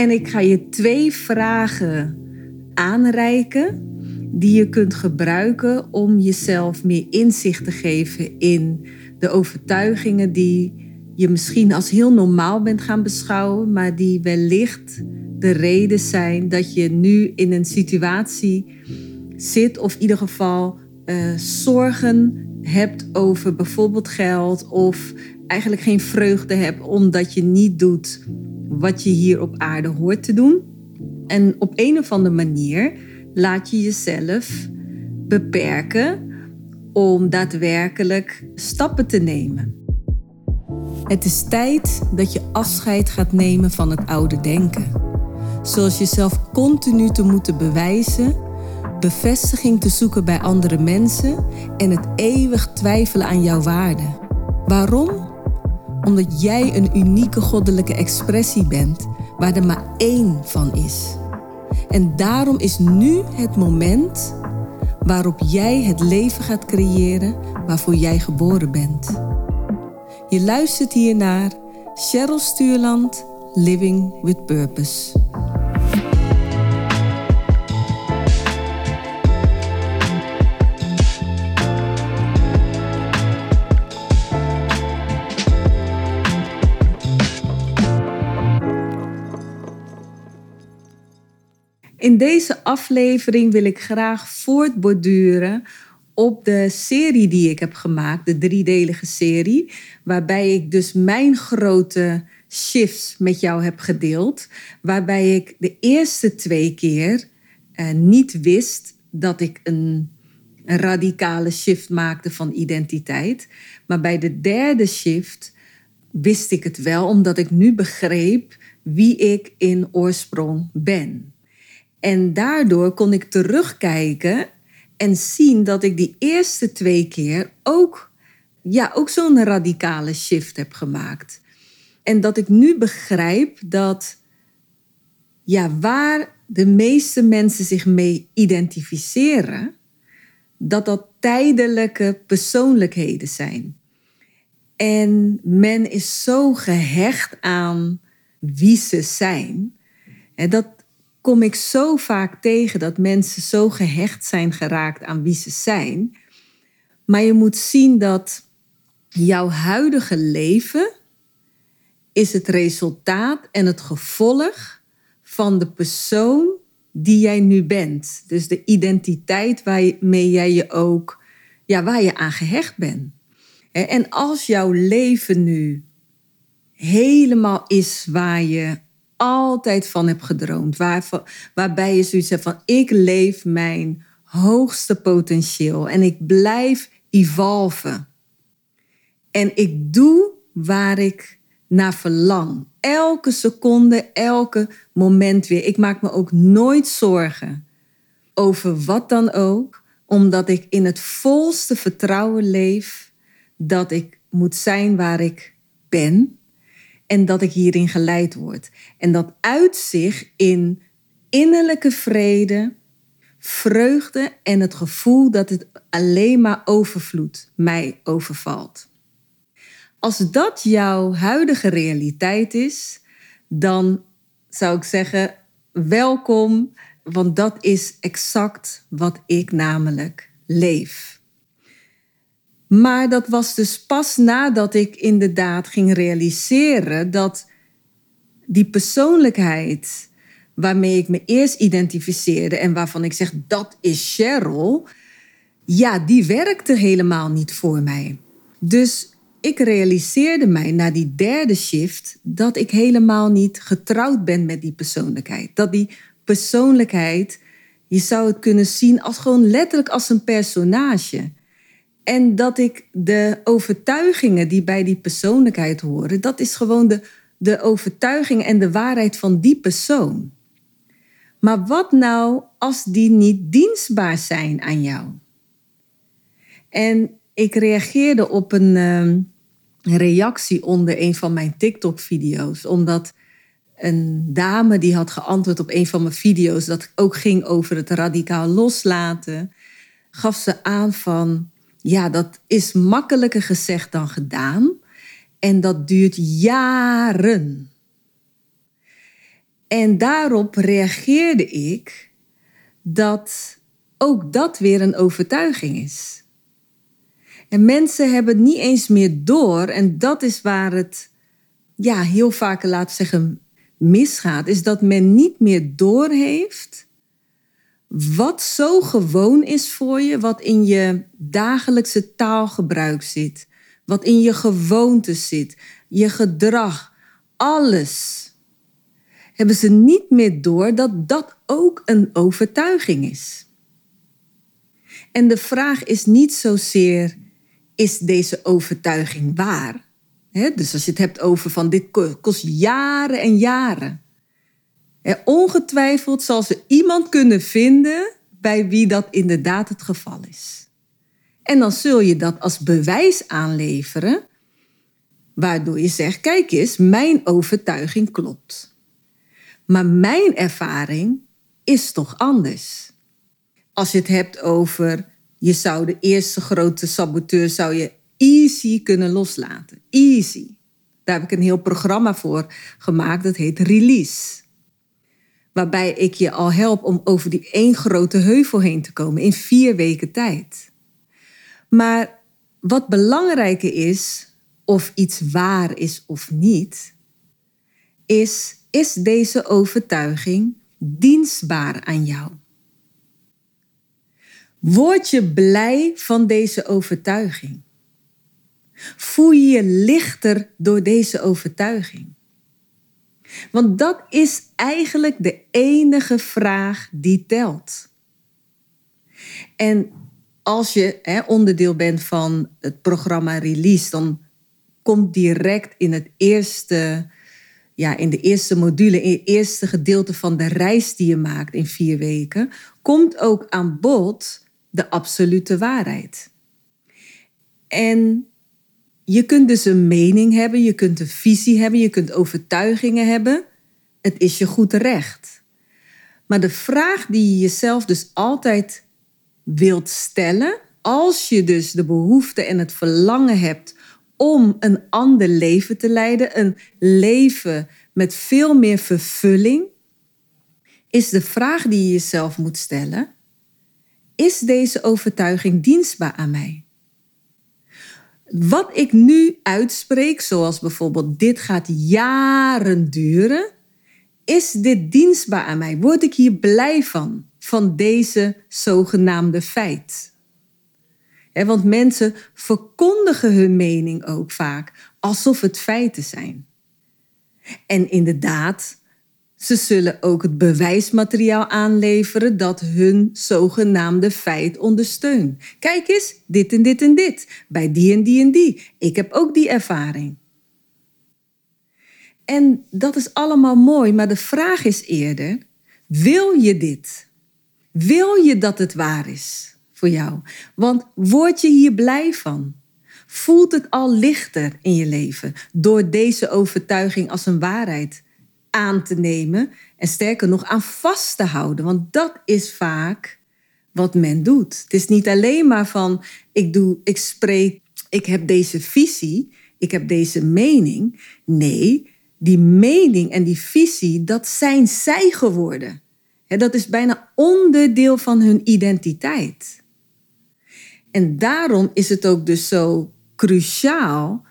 En ik ga je twee vragen aanreiken die je kunt gebruiken om jezelf meer inzicht te geven in de overtuigingen die je misschien als heel normaal bent gaan beschouwen, maar die wellicht de reden zijn dat je nu in een situatie zit of in ieder geval uh, zorgen hebt over bijvoorbeeld geld of eigenlijk geen vreugde hebt omdat je niet doet wat je hier op aarde hoort te doen. En op een of andere manier laat je jezelf beperken om daadwerkelijk stappen te nemen. Het is tijd dat je afscheid gaat nemen van het oude denken. Zoals jezelf continu te moeten bewijzen, bevestiging te zoeken bij andere mensen en het eeuwig twijfelen aan jouw waarde. Waarom? Omdat jij een unieke goddelijke expressie bent waar er maar één van is. En daarom is nu het moment waarop jij het leven gaat creëren waarvoor jij geboren bent. Je luistert hier naar Cheryl Stuurland, Living with Purpose. In deze aflevering wil ik graag voortborduren op de serie die ik heb gemaakt, de driedelige serie, waarbij ik dus mijn grote shifts met jou heb gedeeld, waarbij ik de eerste twee keer eh, niet wist dat ik een, een radicale shift maakte van identiteit, maar bij de derde shift wist ik het wel, omdat ik nu begreep wie ik in oorsprong ben. En daardoor kon ik terugkijken en zien dat ik die eerste twee keer ook, ja, ook zo'n radicale shift heb gemaakt. En dat ik nu begrijp dat ja, waar de meeste mensen zich mee identificeren, dat dat tijdelijke persoonlijkheden zijn. En men is zo gehecht aan wie ze zijn. Dat, kom ik zo vaak tegen dat mensen zo gehecht zijn geraakt aan wie ze zijn. Maar je moet zien dat jouw huidige leven is het resultaat en het gevolg van de persoon die jij nu bent. Dus de identiteit waarmee jij je ook, ja, waar je aan gehecht bent. En als jouw leven nu helemaal is waar je altijd van heb gedroomd. Waar, waarbij je zoiets hebt van ik leef mijn hoogste potentieel en ik blijf evolven. En ik doe waar ik naar verlang. Elke seconde, elke moment weer. Ik maak me ook nooit zorgen over wat dan ook, omdat ik in het volste vertrouwen leef dat ik moet zijn waar ik ben en dat ik hierin geleid word. En dat uit zich in innerlijke vrede, vreugde en het gevoel dat het alleen maar overvloed mij overvalt. Als dat jouw huidige realiteit is, dan zou ik zeggen: welkom, want dat is exact wat ik namelijk leef. Maar dat was dus pas nadat ik inderdaad ging realiseren dat die persoonlijkheid waarmee ik me eerst identificeerde en waarvan ik zeg dat is Cheryl, ja, die werkte helemaal niet voor mij. Dus ik realiseerde mij na die derde shift dat ik helemaal niet getrouwd ben met die persoonlijkheid. Dat die persoonlijkheid, je zou het kunnen zien als gewoon letterlijk als een personage. En dat ik de overtuigingen die bij die persoonlijkheid horen, dat is gewoon de, de overtuiging en de waarheid van die persoon. Maar wat nou als die niet dienstbaar zijn aan jou? En ik reageerde op een uh, reactie onder een van mijn TikTok-video's, omdat een dame die had geantwoord op een van mijn video's, dat ook ging over het radicaal loslaten, gaf ze aan van ja, dat is makkelijker gezegd dan gedaan. En dat duurt jaren. En daarop reageerde ik dat ook dat weer een overtuiging is. En mensen hebben niet eens meer door, en dat is waar het ja, heel vaak, laat zeggen, misgaat, is dat men niet meer doorheeft wat zo gewoon is voor je, wat in je dagelijkse taalgebruik zit, wat in je gewoontes zit, je gedrag, alles. Hebben ze niet meer door dat dat ook een overtuiging is. En de vraag is niet zozeer, is deze overtuiging waar? dus als je het hebt over van dit kost jaren en jaren. Ongetwijfeld zal ze iemand kunnen vinden bij wie dat inderdaad het geval is. En dan zul je dat als bewijs aanleveren, waardoor je zegt: kijk eens, mijn overtuiging klopt. Maar mijn ervaring is toch anders. Als je het hebt over je zou de eerste grote saboteur zou je easy kunnen loslaten. Easy. Daar heb ik een heel programma voor gemaakt. Dat heet Release. Waarbij ik je al help om over die één grote heuvel heen te komen in vier weken tijd. Maar wat belangrijker is, of iets waar is of niet, is: is deze overtuiging dienstbaar aan jou? Word je blij van deze overtuiging? Voel je je lichter door deze overtuiging? Want dat is eigenlijk de enige vraag die telt. En als je hè, onderdeel bent van het programma Release, dan komt direct in het eerste, ja, in de eerste module, in het eerste gedeelte van de reis die je maakt in vier weken, komt ook aan bod de absolute waarheid. En je kunt dus een mening hebben, je kunt een visie hebben, je kunt overtuigingen hebben. Het is je goed recht. Maar de vraag die je jezelf dus altijd wilt stellen, als je dus de behoefte en het verlangen hebt om een ander leven te leiden, een leven met veel meer vervulling, is de vraag die je jezelf moet stellen: is deze overtuiging dienstbaar aan mij? Wat ik nu uitspreek, zoals bijvoorbeeld dit gaat jaren duren, is dit dienstbaar aan mij? Word ik hier blij van, van deze zogenaamde feit? want mensen verkondigen hun mening ook vaak alsof het feiten zijn. En inderdaad, ze zullen ook het bewijsmateriaal aanleveren dat hun zogenaamde feit ondersteunt. Kijk eens, dit en dit en dit, bij die en die en die. Ik heb ook die ervaring. En dat is allemaal mooi, maar de vraag is eerder: wil je dit? Wil je dat het waar is voor jou? Want word je hier blij van? Voelt het al lichter in je leven door deze overtuiging als een waarheid aan te nemen en sterker nog aan vast te houden. Want dat is vaak wat men doet. Het is niet alleen maar van ik doe, ik spreek, ik heb deze visie, ik heb deze mening. Nee, die mening en die visie, dat zijn zij geworden. dat is bijna onderdeel van hun identiteit. En daarom is het ook dus zo cruciaal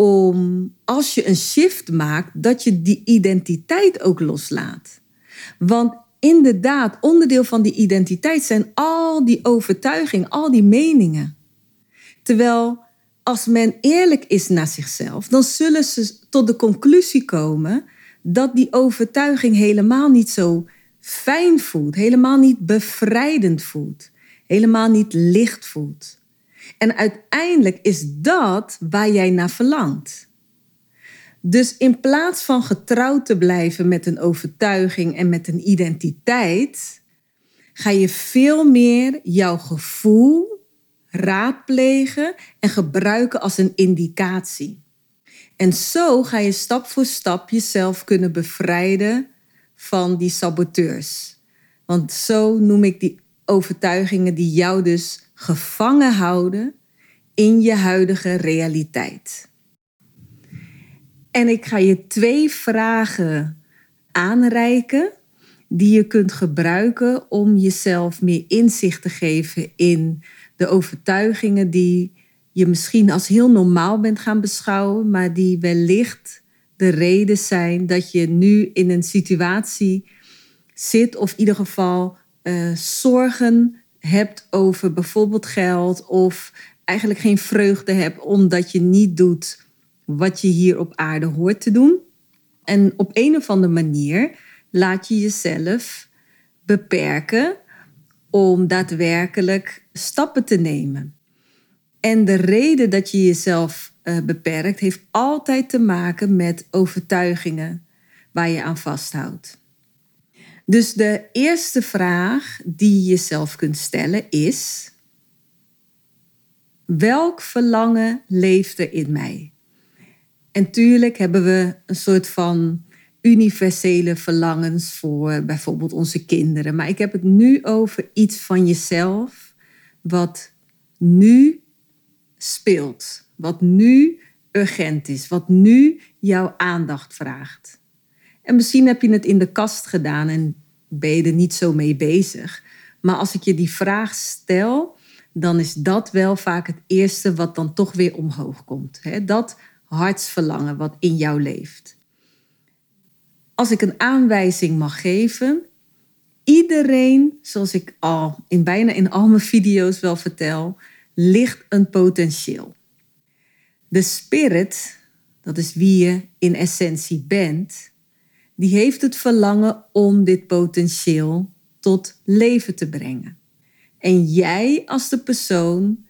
om als je een shift maakt, dat je die identiteit ook loslaat. Want inderdaad, onderdeel van die identiteit zijn al die overtuigingen, al die meningen. Terwijl als men eerlijk is naar zichzelf, dan zullen ze tot de conclusie komen dat die overtuiging helemaal niet zo fijn voelt, helemaal niet bevrijdend voelt, helemaal niet licht voelt. En uiteindelijk is dat waar jij naar verlangt. Dus in plaats van getrouwd te blijven met een overtuiging en met een identiteit, ga je veel meer jouw gevoel raadplegen en gebruiken als een indicatie. En zo ga je stap voor stap jezelf kunnen bevrijden van die saboteurs. Want zo noem ik die overtuigingen die jou dus gevangen houden in je huidige realiteit. En ik ga je twee vragen aanreiken die je kunt gebruiken om jezelf meer inzicht te geven in de overtuigingen die je misschien als heel normaal bent gaan beschouwen, maar die wellicht de reden zijn dat je nu in een situatie zit of in ieder geval uh, zorgen hebt over bijvoorbeeld geld of eigenlijk geen vreugde hebt omdat je niet doet wat je hier op aarde hoort te doen. En op een of andere manier laat je jezelf beperken om daadwerkelijk stappen te nemen. En de reden dat je jezelf uh, beperkt heeft altijd te maken met overtuigingen waar je aan vasthoudt. Dus de eerste vraag die je jezelf kunt stellen is: welk verlangen leeft er in mij? En tuurlijk hebben we een soort van universele verlangens voor bijvoorbeeld onze kinderen. Maar ik heb het nu over iets van jezelf wat nu speelt, wat nu urgent is, wat nu jouw aandacht vraagt. En misschien heb je het in de kast gedaan en ben je er niet zo mee bezig. Maar als ik je die vraag stel, dan is dat wel vaak het eerste wat dan toch weer omhoog komt. Dat hartsverlangen wat in jou leeft. Als ik een aanwijzing mag geven, iedereen, zoals ik al in bijna in al mijn video's wel vertel, ligt een potentieel. De spirit, dat is wie je in essentie bent, die heeft het verlangen om dit potentieel tot leven te brengen. En jij als de persoon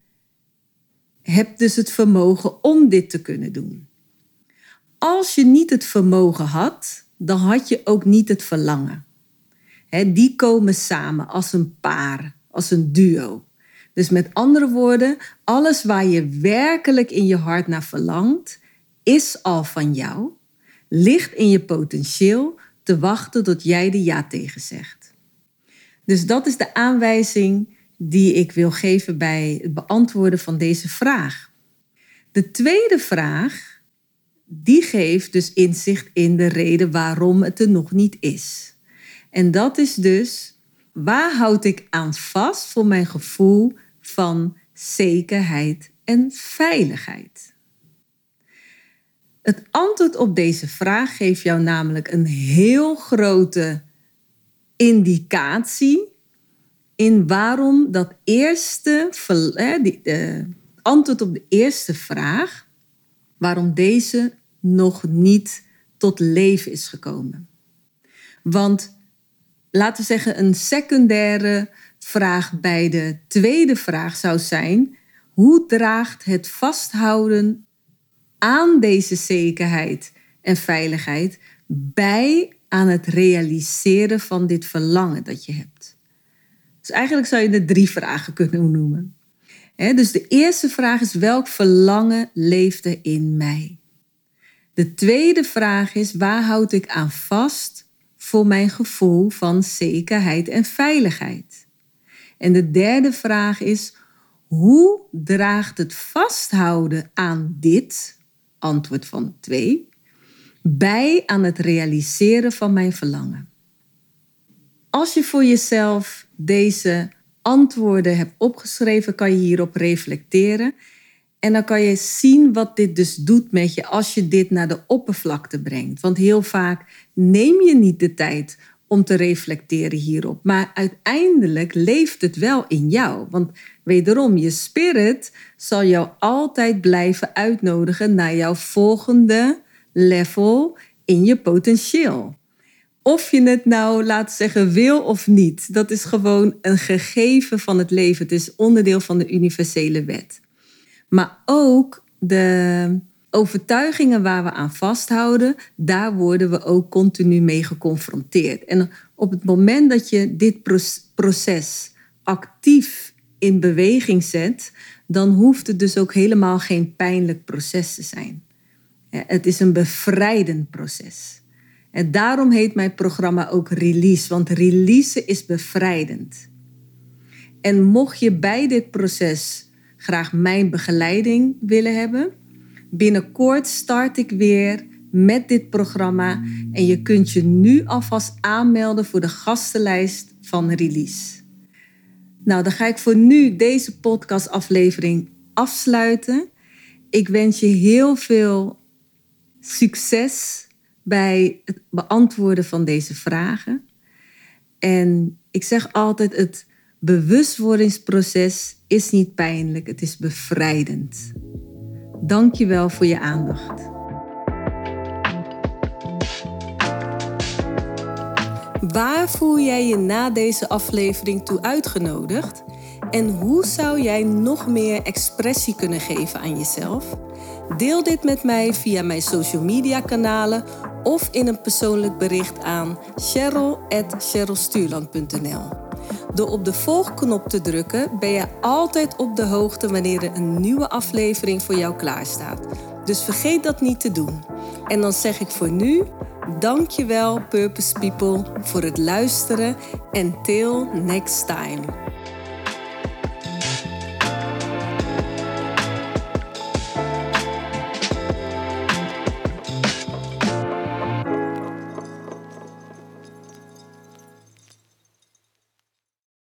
hebt dus het vermogen om dit te kunnen doen. Als je niet het vermogen had, dan had je ook niet het verlangen. die komen samen als een paar, als een duo. Dus met andere woorden, alles waar je werkelijk in je hart naar verlangt, is al van jou, ligt in je potentieel te wachten tot jij de ja tegen zegt. Dus dat is de aanwijzing die ik wil geven bij het beantwoorden van deze vraag. De tweede vraag, die geeft dus inzicht in de reden waarom het er nog niet is. En dat is dus, waar houd ik aan vast voor mijn gevoel van zekerheid en veiligheid? Het antwoord op deze vraag geeft jou namelijk een heel grote indicatie in waarom dat eerste, de antwoord op de eerste vraag, waarom deze nog niet tot leven is gekomen. Want laten we zeggen, een secundaire vraag bij de tweede vraag zou zijn: hoe draagt het vasthouden aan deze zekerheid en veiligheid bij aan het realiseren van dit verlangen dat je hebt? Dus eigenlijk zou je er drie vragen kunnen noemen. dus de eerste vraag is: welk verlangen leeft er in mij? De tweede vraag is: waar houd ik aan vast voor mijn gevoel van zekerheid en veiligheid? En de derde vraag is: hoe draagt het vasthouden aan dit, antwoord van twee, bij aan het realiseren van mijn verlangen? Als je voor jezelf deze antwoorden hebt opgeschreven, kan je hierop reflecteren. En dan kan je zien wat dit dus doet met je als je dit naar de oppervlakte brengt. Want heel vaak neem je niet de tijd om te reflecteren hierop. Maar uiteindelijk leeft het wel in jou. Want wederom, je spirit zal jou altijd blijven uitnodigen naar jouw volgende level in je potentieel. Of je het nou, laat zeggen, wil of niet. Dat is gewoon een gegeven van het leven. Het is onderdeel van de universele wet. Maar ook de overtuigingen waar we aan vasthouden, daar worden we ook continu mee geconfronteerd. En op het moment dat je dit proces actief in beweging zet, dan hoeft het dus ook helemaal geen pijnlijk proces te zijn. Het is een bevrijdend proces. En daarom heet mijn programma ook Release, want release is bevrijdend. En mocht je bij dit proces graag mijn begeleiding willen hebben, binnenkort start ik weer met dit programma en je kunt je nu alvast aanmelden voor de gastenlijst van Release. Nou, dan ga ik voor nu deze podcastaflevering afsluiten. Ik wens je heel veel succes bij het beantwoorden van deze vragen. En ik zeg altijd: het bewustwordingsproces is niet pijnlijk, het is bevrijdend. Dank je wel voor je aandacht. Waar voel jij je na deze aflevering toe uitgenodigd? En hoe zou jij nog meer expressie kunnen geven aan jezelf? Deel dit met mij via mijn social media kanalen of in een persoonlijk bericht aan cheryl.cherylstuurland.nl. Door op de volgknop te drukken ben je altijd op de hoogte wanneer er een nieuwe aflevering voor jou klaarstaat. Dus vergeet dat niet te doen. En dan zeg ik voor nu, dankjewel Purpose People voor het luisteren en till next time.